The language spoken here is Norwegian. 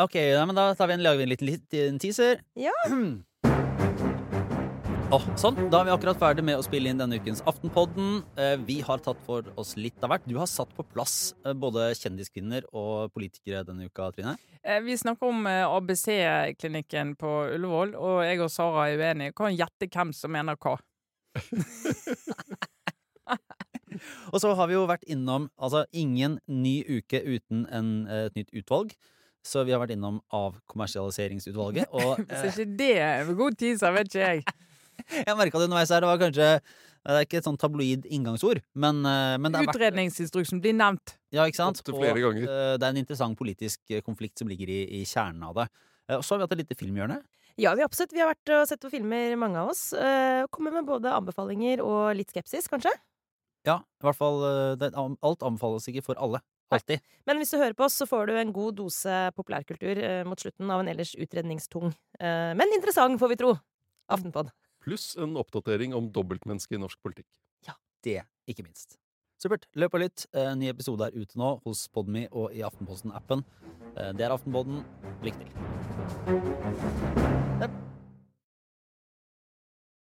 ok, ja, men da tar vi en, lager vi en liten, liten teaser. Ja. Oh, sånn, Da er vi akkurat ferdig med å spille inn denne ukens Aftenpodden. Eh, vi har tatt for oss litt av hvert. Du har satt på plass eh, både kjendiskvinner og politikere denne uka, Trine. Eh, Vi snakker om eh, ABC-klinikken på Ullevål, og jeg og Sara er uenige. Kan gjette hvem som mener hva. Og så har vi jo vært innom altså ingen ny uke uten en, et nytt utvalg. Så vi har vært innom avkommersialiseringsutvalget. Og eh, ikke det er en god teaser, vet ikke jeg. jeg merka det underveis her. Det var kanskje Det er ikke et sånn tabloid inngangsord, men, eh, men det er Utredningsinstruksen blir nevnt. Ja, ikke sant? Opptil flere og ganger. eh, det er en interessant politisk eh, konflikt som ligger i, i kjernen av det. Uh, og så har vi hatt et lite filmhjørne. Ja, vi absolutt. Vi har vært og sett på filmer, mange av oss. Uh, kommer med både anbefalinger og litt skepsis, kanskje. Ja, i hvert fall det, Alt anbefales ikke for alle. Alltid. Men hvis du hører på oss, så får du en god dose populærkultur eh, mot slutten av en ellers utredningstung, eh, men interessant, får vi tro, Aftenpod. Pluss en oppdatering om dobbeltmennesket i norsk politikk. Ja, Det, ikke minst. Supert. Løp og lytt. En ny episode er ute nå hos Podme og i Aftenposten-appen. Eh, Det er Aftenpodden. Lykke til.